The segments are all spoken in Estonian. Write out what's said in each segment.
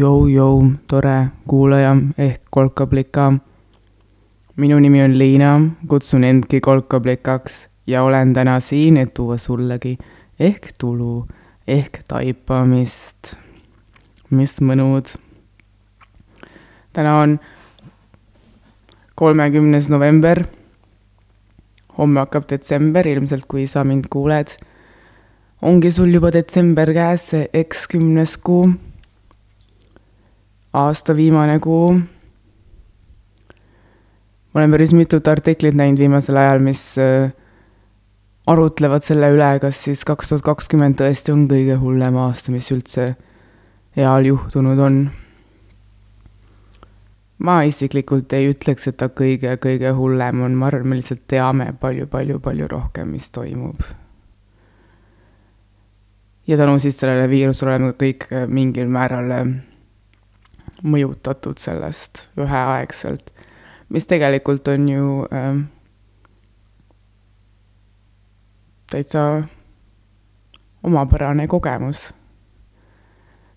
Jou-jou, tore kuulaja ehk kolkablika. minu nimi on Liina, kutsun endki kolkablikaks ja olen täna siin, et tuua sullegi ehk tulu ehk taipamist. mis mõnud. täna on kolmekümnes november. homme hakkab detsember, ilmselt kui sa mind kuuled ongi sul juba detsember käes, see eks kümnes kuu. Aasta viimane kuu. ma olen päris mitut artiklit näinud viimasel ajal, mis äh, arutlevad selle üle, kas siis kaks tuhat kakskümmend tõesti on kõige hullem aasta, mis üldse eal juhtunud on. ma isiklikult ei ütleks, et ta kõige-kõige hullem on, ma arvan, me lihtsalt teame palju-palju-palju rohkem, mis toimub ja tänu siis sellele viirusele oleme kõik äh, mingil määral äh, mõjutatud sellest üheaegselt, mis tegelikult on ju äh, täitsa omapärane kogemus.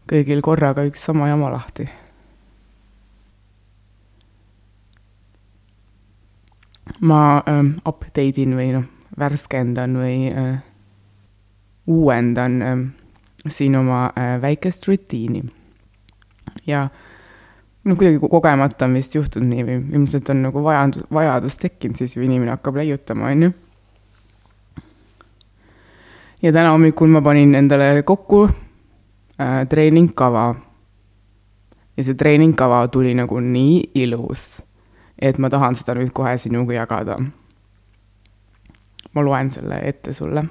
kõigil korraga üks sama jama lahti. ma äh, update in või noh, värskendan või äh, uuendan ähm, siin oma äh, väikest rutiini. ja no kuidagi kogemata on vist juhtunud nii või ilmselt on nagu vajadus, vajadus tekkinud, siis ju inimene hakkab leiutama, on ju. ja täna hommikul ma panin endale kokku äh, treeningkava. ja see treeningkava tuli nagu nii ilus, et ma tahan seda nüüd kohe sinuga jagada. ma loen selle ette sulle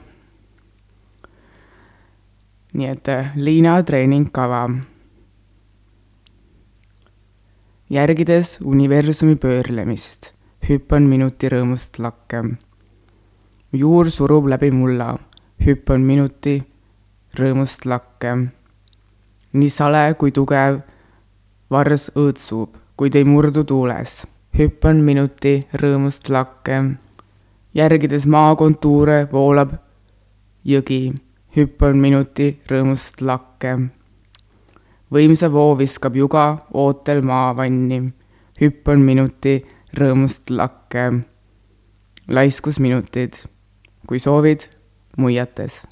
nii et äh, Liina treeningkava. Järgides universumi pöörlemist, hüppan minuti rõõmust lakke. juur surub läbi mulla, hüppan minuti rõõmust lakke. nii sale kui tugev vars õõtsub, kuid ei murdu tuules. hüppan minuti rõõmust lakke. järgides maa kontuure voolab jõgi hüppan minuti rõõmust lakke. Võimsa voo viskab juga ootel maavanni, hüppan minuti rõõmust lakke. laiskusminutid, kui soovid, muiates.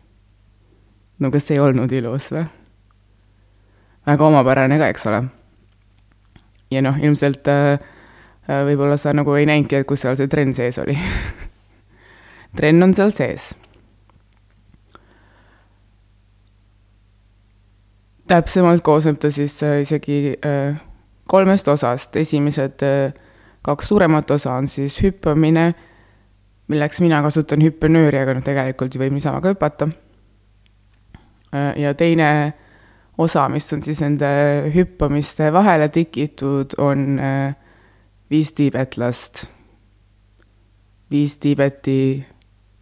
no kas ei olnud ilus või? väga omapärane ka, eks ole. ja noh, ilmselt äh, äh võib-olla sa nagu ei näinudki, et kus seal see trenn sees oli trenn on seal sees täpsemalt koosneb ta siis äh, isegi äh, kolmest osast, esimesed äh, kaks suuremat osa on siis hüppamine, milleks mina kasutan hüppenööri, aga noh, tegelikult ju võib niisama ka hüpata. ja teine osa, mis on siis nende hüppamiste vahele tikitud, on viis tiibetlast, viis Tiibeti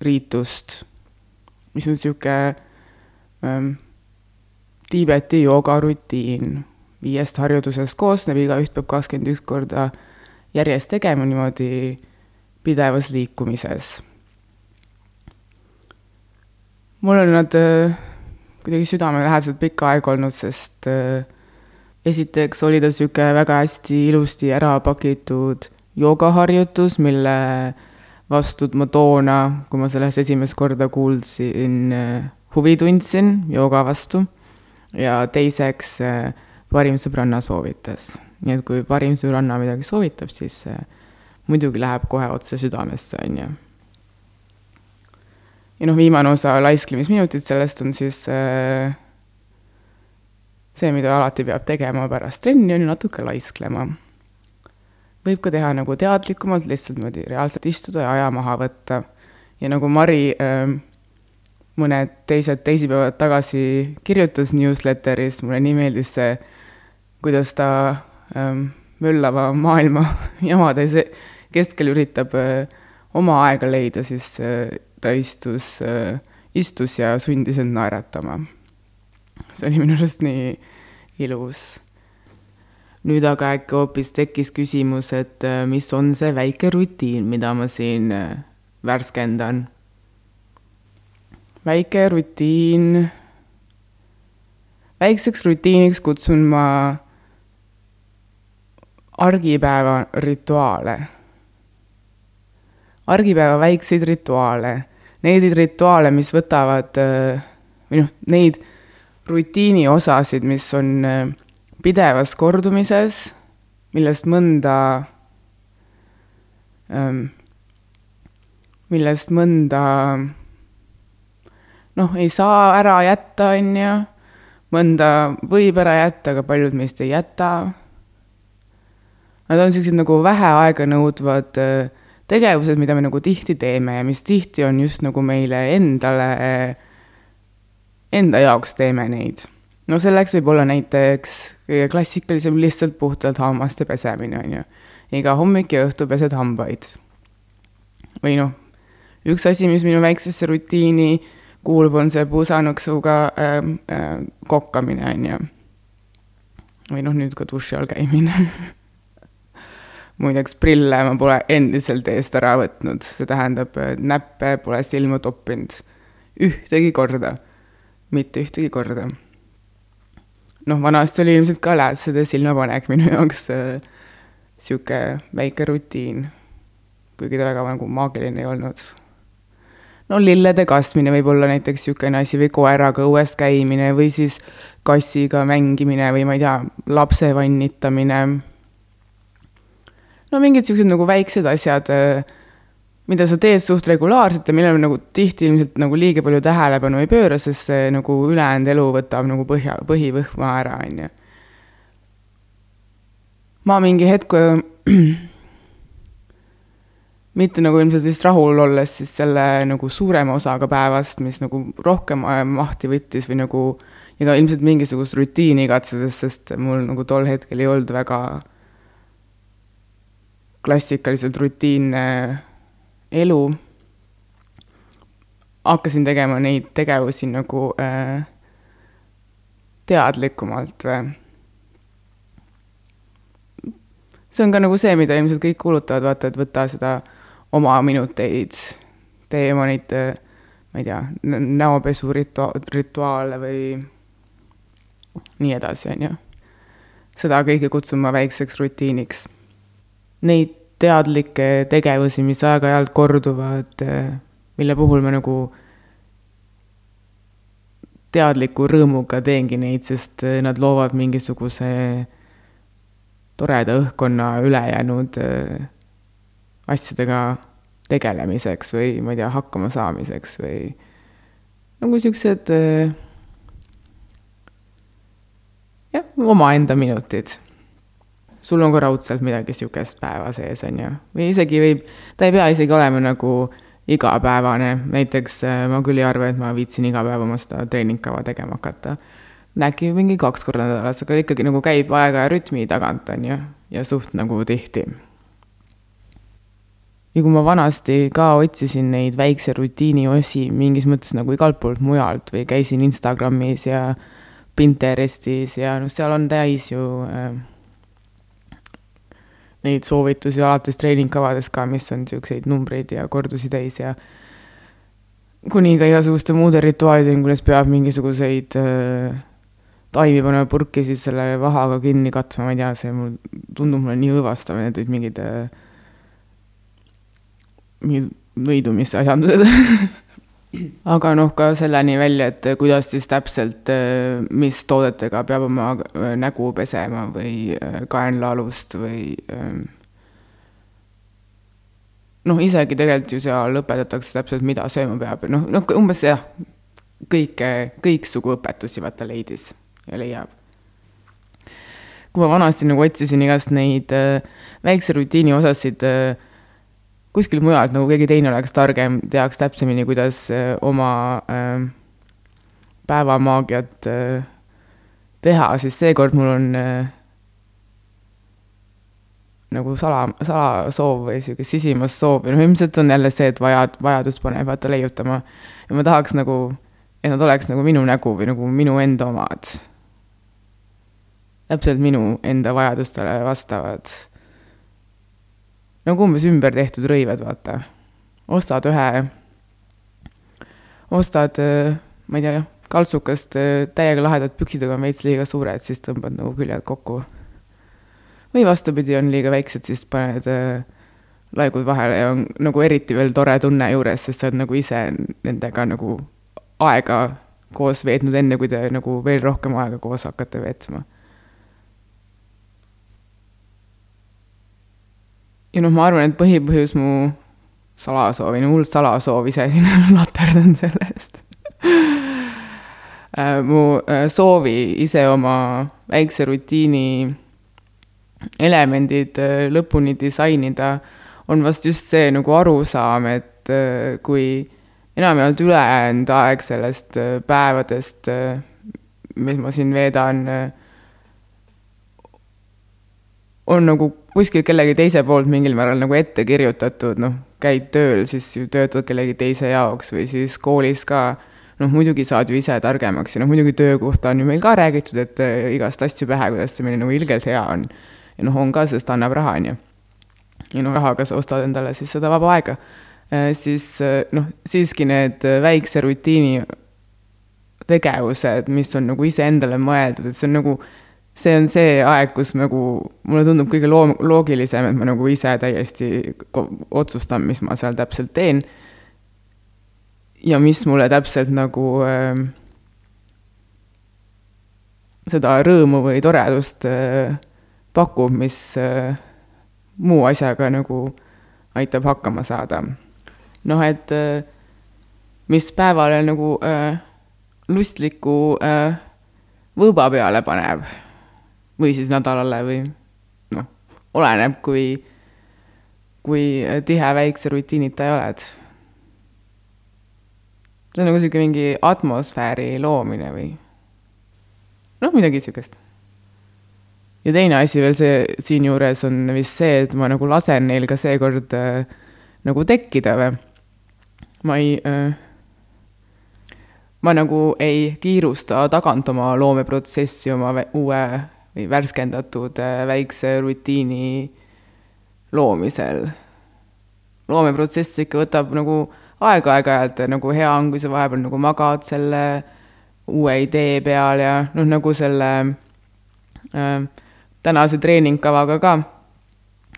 riitust, mis on niisugune Tiibeti joogarutiin viiest harjutusest koosneb, igaüht peab kakskümmend üks korda järjest tegema niimoodi pidevas liikumises. mul on nad äh, kuidagi südamelähedaselt pikka aega olnud, sest äh, esiteks oli ta niisugune väga hästi ilusti ära pakitud joogaharjutus, mille vastu ma toona, kui ma sellest esimest korda kuulsin, äh, huvi tundsin jooga vastu ja teiseks äh, parim sõbranna soovitas. nii et kui parim sõbranna midagi soovitab, siis äh, muidugi läheb kohe otse südamesse, on ju. ja noh, viimane osa, laisklemisminutid, sellest on siis äh, see, mida alati peab tegema pärast trenni, on ju natuke laisklema. võib ka teha nagu teadlikumalt, lihtsalt niimoodi reaalselt istuda ja aja maha võtta. ja nagu Mari äh, mõned teised teisipäevad tagasi kirjutas newsletteris, mulle nii meeldis see, kuidas ta ähm, möllava maailma jamade keskel üritab äh, oma aega leida, siis äh, ta istus äh,, istus ja sundis end naeratama. see oli minu arust nii ilus. nüüd aga äkki hoopis tekkis küsimus, et äh, mis on see väike rutiin, mida ma siin äh, värskendan väike rutiin väikseks rutiiniks kutsun ma argipäeva rituaale. argipäeva väikseid rituaale, neid rituaale, mis võtavad või noh, neid rutiini osasid, mis on pidevas kordumises, millest mõnda, millest mõnda noh, ei saa ära jätta, on ju, mõnda võib ära jätta, aga paljud meist ei jäta. Nad on niisugused nagu vähe aega nõudvad äh, tegevused, mida me nagu tihti teeme ja mis tihti on just nagu meile endale, enda jaoks teeme neid. no selleks võib olla näiteks kõige klassikalisem lihtsalt puhtalt hammaste pesemine, on ju. iga hommik ja õhtu pesed hambaid. või noh, üks asi, mis minu väiksesse rutiini kuulub, on see puusanõksuga äh, äh, kokkamine, on ju. või noh, nüüd ka duši all käimine. Muideks prille ma pole endiselt eest ära võtnud, see tähendab, näppe pole silma toppinud ühtegi korda, mitte ühtegi korda. noh, vanasti oli ilmselt ka läätsede silmapanek minu jaoks äh, sihuke väike rutiin, kuigi ta väga nagu maagiline ei olnud no lillede kastmine võib olla näiteks niisugune asi või koeraga õues käimine või siis kassiga mängimine või ma ei tea, lapse vannitamine. no mingid niisugused nagu väiksed asjad, mida sa teed suht regulaarselt ja millele nagu tihti ilmselt nagu liiga palju tähelepanu ei pööra, sest see nagu ülejäänud elu võtab nagu põhja, põhivõhma ära, on ju. ma mingi hetk mitte nagu ilmselt vist rahul olles siis selle nagu suurema osaga päevast, mis nagu rohkem mahti võttis või nagu ja ka ilmselt mingisugust rutiini igatsedes, sest mul nagu tol hetkel ei olnud väga klassikaliselt rutiinne elu. hakkasin tegema neid tegevusi nagu äh, teadlikumalt või see on ka nagu see, mida ilmselt kõik kuulutavad, vaata, et võta seda oma minuteid, tee oma neid, ma ei tea, näopesu ritua-, rituaale või nii edasi, on ju. seda kõike kutsun ma väikseks rutiiniks. Neid teadlikke tegevusi, mis aeg-ajalt korduvad, mille puhul ma nagu teadliku rõõmuga teengi neid, sest nad loovad mingisuguse toreda õhkkonna ülejäänud asjadega tegelemiseks või ma ei tea, hakkama saamiseks või nagu siuksed äh, jah, omaenda minutid. sul on ka raudselt midagi sihukest päeva sees, on ju, või isegi võib, ta ei pea isegi olema nagu igapäevane, näiteks äh, ma küll ei arva, et ma viitsin iga päev oma seda treeningkava tegema hakata. äkki mingi kaks korda nädalas, aga ikkagi nagu käib aega ja rütmi tagant, on ju, ja suht nagu tihti ja kui ma vanasti ka otsisin neid väikse rutiini osi mingis mõttes nagu igalt poolt mujalt või käisin Instagramis ja Pinterestis ja noh, seal on täis ju äh, neid soovitusi alates treeningkavadest ka, mis on niisuguseid numbreid ja kordusi täis ja kuni ka igasuguste muude rituaalideni, kuidas peab mingisuguseid äh, taimi panema purki siis selle vahaga kinni katma, ma ei tea, see mul tundub mulle nii õõvastav, need olid mingid äh, mingid võidumisasjandused aga noh, ka selleni välja, et kuidas siis täpselt, mis toodetega peab oma äh, nägu pesema või äh, kaenlaalust või ähm, noh, isegi tegelikult ju seal õpetatakse täpselt, mida sööma peab, noh, noh umbes jah, kõike, kõiksugu õpetusi vaata leidis ja leiab. kui ma vanasti nagu otsisin igast neid äh, väikse rutiini osasid äh, kuskil mujalt nagu keegi teine oleks targem, teaks täpsemini, kuidas äh, oma äh, päevamaagiat äh, teha, siis seekord mul on nagu sala, salasoov või sihuke sisimas soov ja noh, ilmselt on jälle see, et vaja, vajadus paneb vaata leiutama. ja ma tahaks nagu, et nad oleks nagu minu nägu või nagu minu enda omad. täpselt minu enda vajadustele vastavad nagu umbes ümber tehtud rõivad, vaata. ostad ühe, ostad, ma ei tea, kaltsukast äh, täiega lahedad püksid, aga on veits liiga suured, siis tõmbad nagu küljed kokku. või vastupidi, on liiga väiksed, siis paned äh, laigud vahele ja on nagu eriti veel tore tunne juures, sest sa oled nagu ise nendega nagu aega koos veetnud, enne kui te nagu veel rohkem aega koos hakkate veetma. Ja noh, ma arvan, et põhipõhjus mu salasoov, no hull salasoov ise siin laterdan selle eest Äh, mu äh, soovi ise oma väikse rutiini elemendid äh, lõpuni disainida, on vast just see nagu arusaam, et kui enamjaolt ülejäänud aeg sellest päevadest, mis ma siin veedan, on nagu kuskil kellegi teise poolt mingil määral nagu ette kirjutatud, noh, käid tööl, siis ju töötad kellegi teise jaoks või siis koolis ka noh, muidugi saad ju ise targemaks ja noh, muidugi töö kohta on ju meil ka räägitud, et äh, igast asju pähe, kuidas see meil nagu ilgelt hea on. ja noh, on ka, sest annab raha, on ju. ja noh, rahaga sa ostad endale siis seda vaba aega. Äh, siis äh, noh, siiski need väikse rutiini tegevused, mis on nagu iseendale mõeldud, et see on nagu, see on see aeg, kus nagu mulle tundub kõige loo-, loogilisem, et ma nagu ise täiesti otsustan, mis ma seal täpselt teen ja mis mulle täpselt nagu äh, seda rõõmu või toredust äh, pakub, mis äh, muu asjaga nagu aitab hakkama saada. noh, et äh, mis päevale nagu äh, lustliku äh, võõba peale paneb või siis nädalale või noh, oleneb, kui, kui tihe väikse rutiinita oled see on nagu sihuke mingi atmosfääri loomine või noh, midagi sihukest. ja teine asi veel see siinjuures on vist see, et ma nagu lasen neil ka seekord äh, nagu tekkida või. ma ei äh,, ma nagu ei kiirusta tagant oma loomeprotsessi oma uue või värskendatud äh, väikse rutiini loomisel. loomeprotsess ikka võtab nagu aeg aeg-ajalt nagu hea on, kui sa vahepeal nagu magad selle uue idee peal ja noh, nagu selle äh, tänase treeningkavaga ka.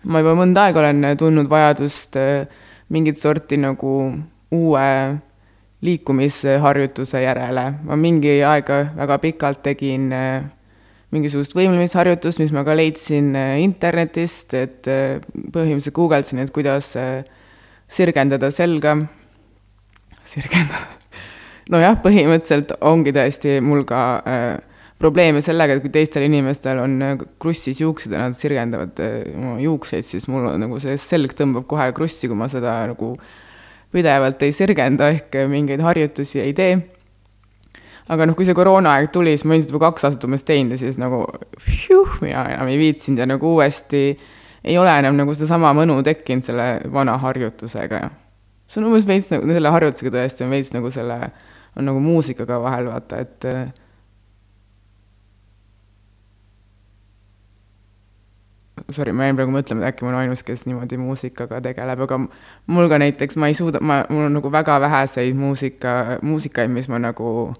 ma juba mõnda aega olen tundnud vajadust äh, mingit sorti nagu uue liikumisharjutuse järele. ma mingi aega väga pikalt tegin äh, mingisugust võimlemisharjutust, mis ma ka leidsin äh, internetist, et äh, põhimõtteliselt guugeldasin, et kuidas äh, sirgendada selga sirgendada. nojah, põhimõtteliselt ongi tõesti mul ka äh, probleeme sellega, et kui teistel inimestel on äh, krussis juuksed ja nad sirgendavad äh, oma juukseid, siis mul on nagu see selg tõmbab kohe krussi, kui ma seda nagu pidevalt ei sirgenda ehk mingeid harjutusi ei tee. Aga noh, kui see koroonaaeg tuli, siis ma olin seda juba kaks aastat umbes teinud ja siis nagu pjuh, mina enam ei viitsinud ja nagu uuesti ei ole enam nagu sedasama mõnu tekkinud selle vana harjutusega. See on umbes veits nagu selle harjutusega tõesti on veits nagu selle, on nagu muusikaga vahel vaata, et sorry, ma jäin praegu mõtlema, et äkki ma olen ainus, kes niimoodi muusikaga tegeleb, aga mul ka näiteks, ma ei suuda, ma, mul on nagu väga väheseid muusika, muusikaid, mis ma nagu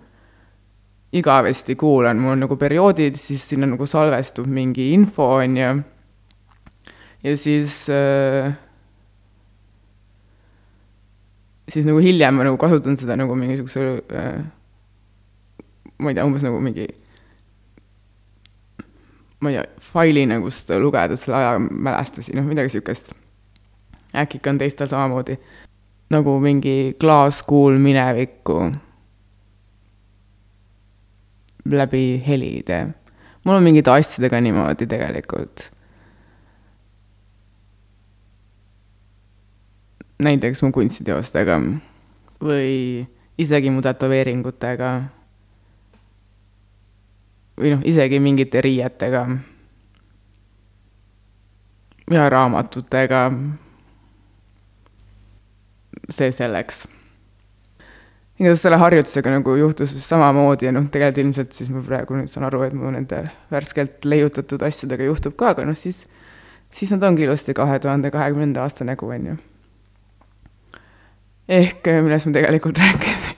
igavesti kuulan, mul on nagu perioodid, siis sinna nagu salvestub mingi info, on ju, ja siis äh, siis nagu hiljem ma nagu kasutan seda nagu mingisuguse äh,, ma ei tea, umbes nagu mingi ma ei tea, failina, kust lugeda selle aja mälestusi, noh, midagi niisugust. äkki ikka on teistel samamoodi. nagu mingi klaaskuul minevikku läbi helide. mul on mingite asjadega niimoodi tegelikult näiteks mu kunstiteostega või isegi mu tätoveeringutega. või noh, isegi mingite riietega. ja raamatutega. see selleks. Igatahes selle harjutusega nagu juhtus samamoodi ja noh, tegelikult ilmselt siis ma praegu nüüd saan aru, et mu nende värskelt leiutatud asjadega juhtub ka, aga noh, siis, siis nad ongi ilusti kahe tuhande kahekümnenda aasta nägu, on ju. Ehk millest ma tegelikult rääkisin.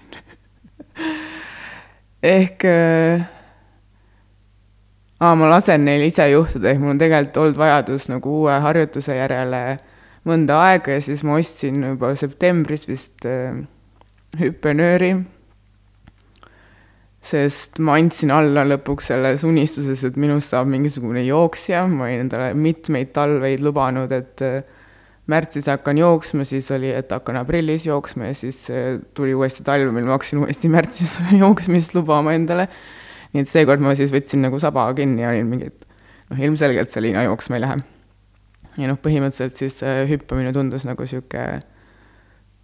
Ehk äh, aa, ma lasen neil ise juhtuda, ehk mul on tegelikult olnud vajadus nagu uue harjutuse järele mõnda aega ja siis ma ostsin juba septembris vist äh, hüppenööri. sest ma andsin alla lõpuks selles unistuses, et minust saab mingisugune jooksja, ma olin endale mitmeid talveid lubanud, et äh, märtsis hakkan jooksma, siis oli, et hakkan aprillis jooksma ja siis äh, tuli uuesti talv, mil ma hakkasin uuesti märtsis jooksmist lubama endale. nii et seekord ma siis võtsin nagu saba kinni ja olin mingi, et noh, ilmselgelt Selina jooksma ei lähe. ja noh, põhimõtteliselt siis äh, hüppamine tundus nagu sihuke,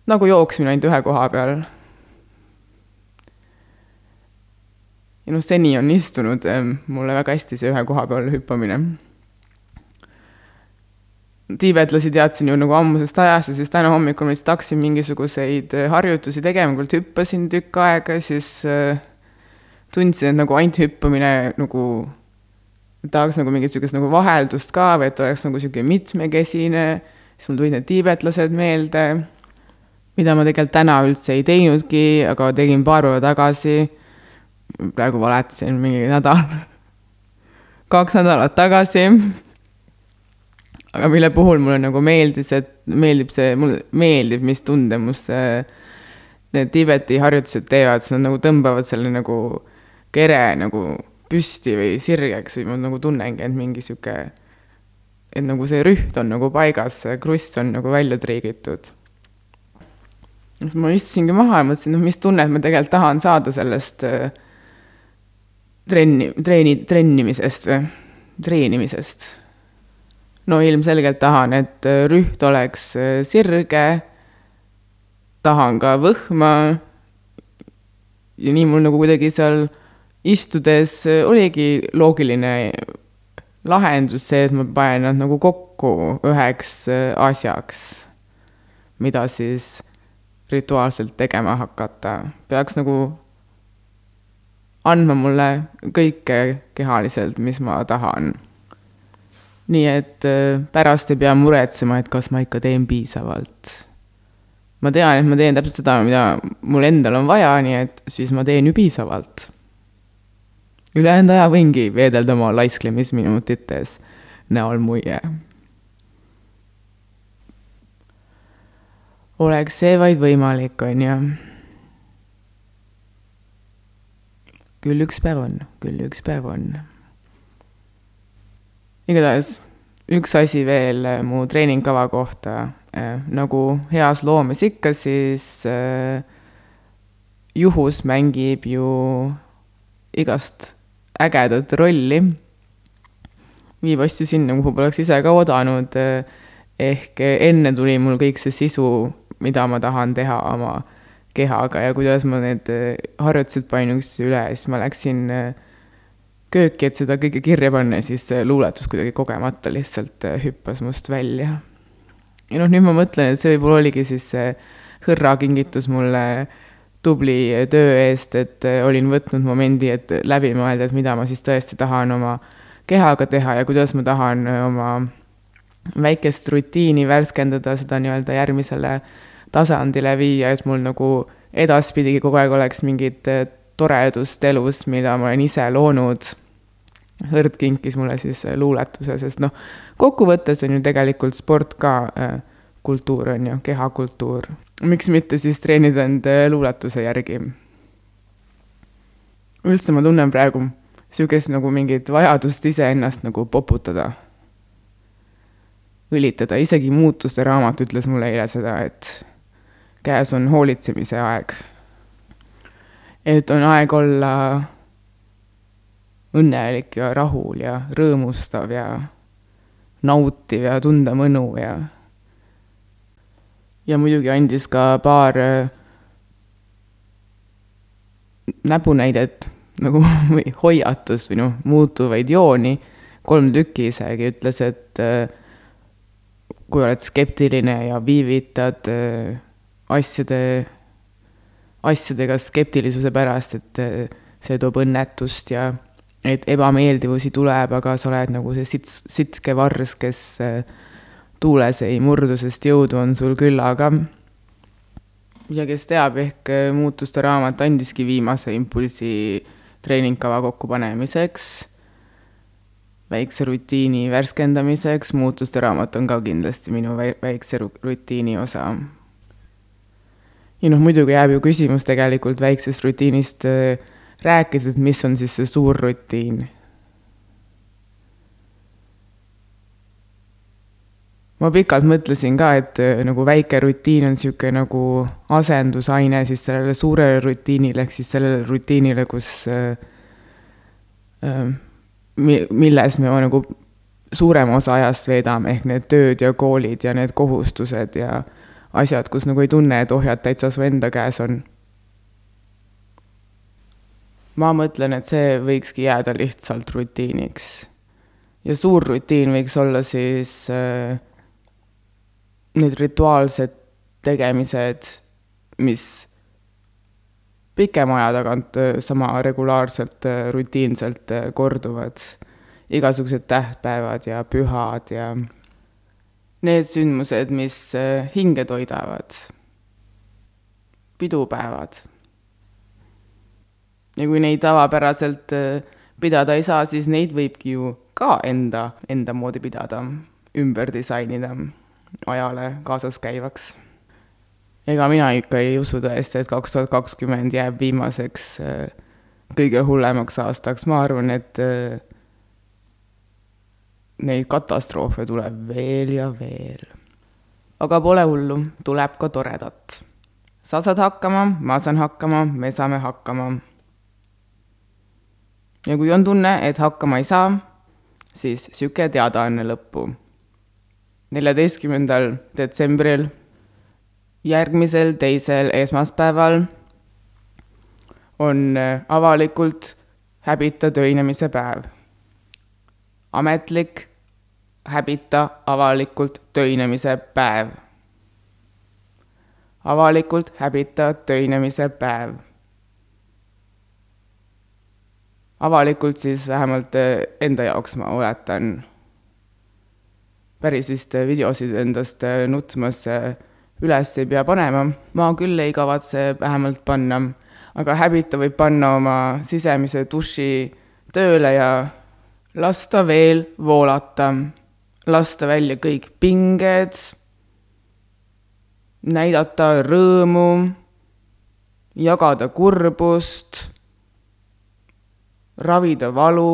nagu jooksmine ainult ühe koha peal. ja noh, seni on istunud äh, mulle väga hästi see ühe koha peal hüppamine. Tiibetlasi teadsin ju nagu ammusest ajast ja siis täna hommikul ma lihtsalt hakkasin mingisuguseid äh, harjutusi tegema, küll hüppasin tükk aega, siis äh, tundsin, et nagu ainult hüppamine nagu, tahaks nagu mingit sihukest nagu vaheldust ka või et oleks nagu sihuke mitmekesine, siis mul tulid need tiibetlased meelde, mida ma tegelikult täna üldse ei teinudki, aga tegin paar päeva tagasi, praegu valetasin mingi nädal, kaks nädalat tagasi aga mille puhul mulle nagu meeldis, et meeldib see, mulle meeldib, mis tundemus need Tiibeti harjutused teevad, siis nad nagu tõmbavad selle nagu kere nagu püsti või sirgeks või ma nagu tunnengi, et mingi sihuke, et nagu see rüht on nagu paigas, see kruss on nagu välja triigitud. Siis ma istusingi maha ja mõtlesin, noh, mis tunnet ma tegelikult tahan saada sellest äh, trenni, treeni, trennimisest või treenimisest no ilmselgelt tahan, et äh, rüht oleks äh, sirge, tahan ka võhma. ja nii mul nagu kuidagi seal istudes oligi loogiline lahendus see, et ma panen nad nagu kokku üheks asjaks, mida siis rituaalselt tegema hakata. peaks nagu andma mulle kõike kehaliselt, mis ma tahan nii et äh, pärast ei pea muretsema, et kas ma ikka teen piisavalt. ma tean, et ma teen täpselt seda, mida mul endal on vaja, nii et siis ma teen ju piisavalt. ülejäänud aja võingi veedelda oma laisklemisminutites näol muie. Oleks see vaid võimalik, on ju. küll üks päev on, küll üks päev on igatahes üks asi veel äh, mu treeningkava kohta, äh, nagu heas loomes ikka, siis äh, juhus mängib ju igast ägedat rolli. viib asju sinna, kuhu poleks ise ka oodanud. ehk enne tuli mul kõik see sisu, mida ma tahan teha oma kehaga ja kuidas ma need harjutused panin üksteise üle, siis ma läksin äh, kööki, et seda kõike kirja panna ja siis see luuletus kuidagi kogemata lihtsalt äh, hüppas must välja. ja noh, nüüd ma mõtlen, et see võib-olla oligi siis see hõrra kingitus mulle tubli töö eest, et äh, olin võtnud momendi, et läbi mõelda, et mida ma siis tõesti tahan oma kehaga teha ja kuidas ma tahan äh, oma väikest rutiini värskendada, seda nii-öelda järgmisele tasandile viia, et mul nagu edaspidigi kogu aeg oleks mingid toredust elus, mida ma olen ise loonud. Hõrd kinkis mulle siis äh, luuletuse, sest noh, kokkuvõttes on ju tegelikult sport ka äh, kultuur, on ju, kehakultuur. miks mitte siis treenida end luuletuse järgi? üldse ma tunnen praegu niisugust nagu mingit vajadust iseennast nagu poputada, õlitada, isegi muutuste raamat ütles mulle eile seda, et käes on hoolitsemise aeg. Et on aeg olla õnnelik ja rahul ja rõõmustav ja nautiv ja tunda mõnu ja ja muidugi andis ka paar äh, näpunäidet nagu või hoiatust või noh, muutuvaid jooni, kolm tükki isegi, ütles, et äh, kui oled skeptiline ja viivitad äh, asjade asjadega skeptilisuse pärast, et eh, see toob õnnetust ja et ebameeldivusi tuleb, aga sa oled nagu see sits-, sitske vars, kes eh, tuules ei murdu, sest jõudu on sul küllaga. ja kes teab, ehk äh, muutuste raamat andiski viimase impulsi treeningkava kokkupanemiseks, väikse rutiini värskendamiseks, muutuste raamat on ka kindlasti minu väikse rutiini osa. ja noh, muidugi jääb ju küsimus tegelikult väiksest rutiinist äh, rääkides, et mis on siis see suur rutiin ma pikalt mõtlesin ka, et äh, nagu väike rutiin on niisugune nagu asendusaine siis sellele suurele rutiinile, ehk siis sellele rutiinile, kus äh, äh, milles me nagu suurema osa ajast veedame, ehk need tööd ja koolid ja need kohustused ja asjad, kus nagu ei tunne, et ohjad täitsa su enda käes on. ma mõtlen, et see võikski jääda lihtsalt rutiiniks. ja suur rutiin võiks olla siis äh, need rituaalsed tegemised, mis pikema aja tagant sama regulaarselt, rutiinselt korduvad, igasugused tähtpäevad ja pühad ja need sündmused, mis hinge toidavad, pidupäevad. ja kui neid tavapäraselt pidada ei saa, siis neid võibki ju ka enda, enda moodi pidada, ümber disainida ajale kaasas käivaks. Ega mina ikka ei usu tõesti, et kaks tuhat kakskümmend jääb viimaseks äh, kõige hullemaks aastaks, ma arvan, et äh, neid katastroofe tuleb veel ja veel. aga pole hullu, tuleb ka toredat. sa saad hakkama, ma saan hakkama, me saame hakkama. ja kui on tunne, et hakkama ei saa, siis sihuke teadaanne lõppu neljateistkümnendal detsembril, järgmisel teisel esmaspäeval on äh, avalikult häbita töinemise päev. ametlik häbita avalikult töinemise päev. avalikult häbita töinemise päev. avalikult siis vähemalt äh, enda jaoks ma oletan päris vist videosid endast äh, nutmas üles ei pea panema. ma küll ei kavatse vähemalt panna, aga häbita võib panna oma sisemise duši tööle ja lasta veel voolata, lasta välja kõik pinged, näidata rõõmu, jagada kurbust, ravida valu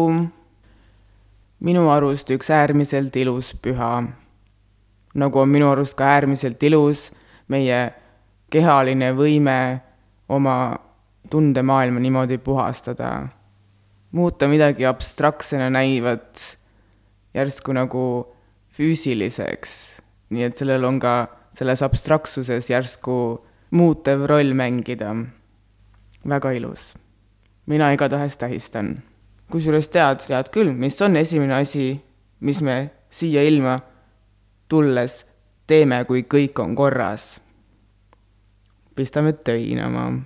minu arust üks äärmiselt ilus püha. Nagu on minu arust ka äärmiselt ilus meie kehaline võime oma tundemaailma niimoodi puhastada. muuta midagi abstraktsena näivat järsku nagu füüsiliseks, nii et sellel on ka selles abstraktsuses järsku muutev roll mängida. väga ilus. mina igatahes tähistan kusjuures tead, tead küll, mis on esimene asi, mis me siia ilma tulles teeme, kui kõik on korras. pistame töinama.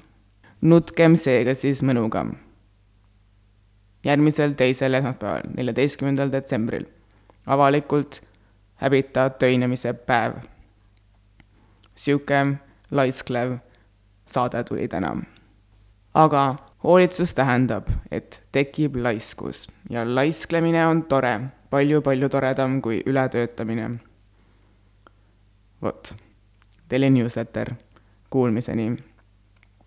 nutkem seega siis mõnuga. järgmisel teisel esmaspäeval, neljateistkümnendal detsembril, avalikult häbita töinemise päev. sihuke laisklev saade tuli täna. aga hoolitsus tähendab, et tekib laiskus ja laisklemine on tore palju,, palju-palju toredam kui ületöötamine. Vot, teile newsletter, kuulmiseni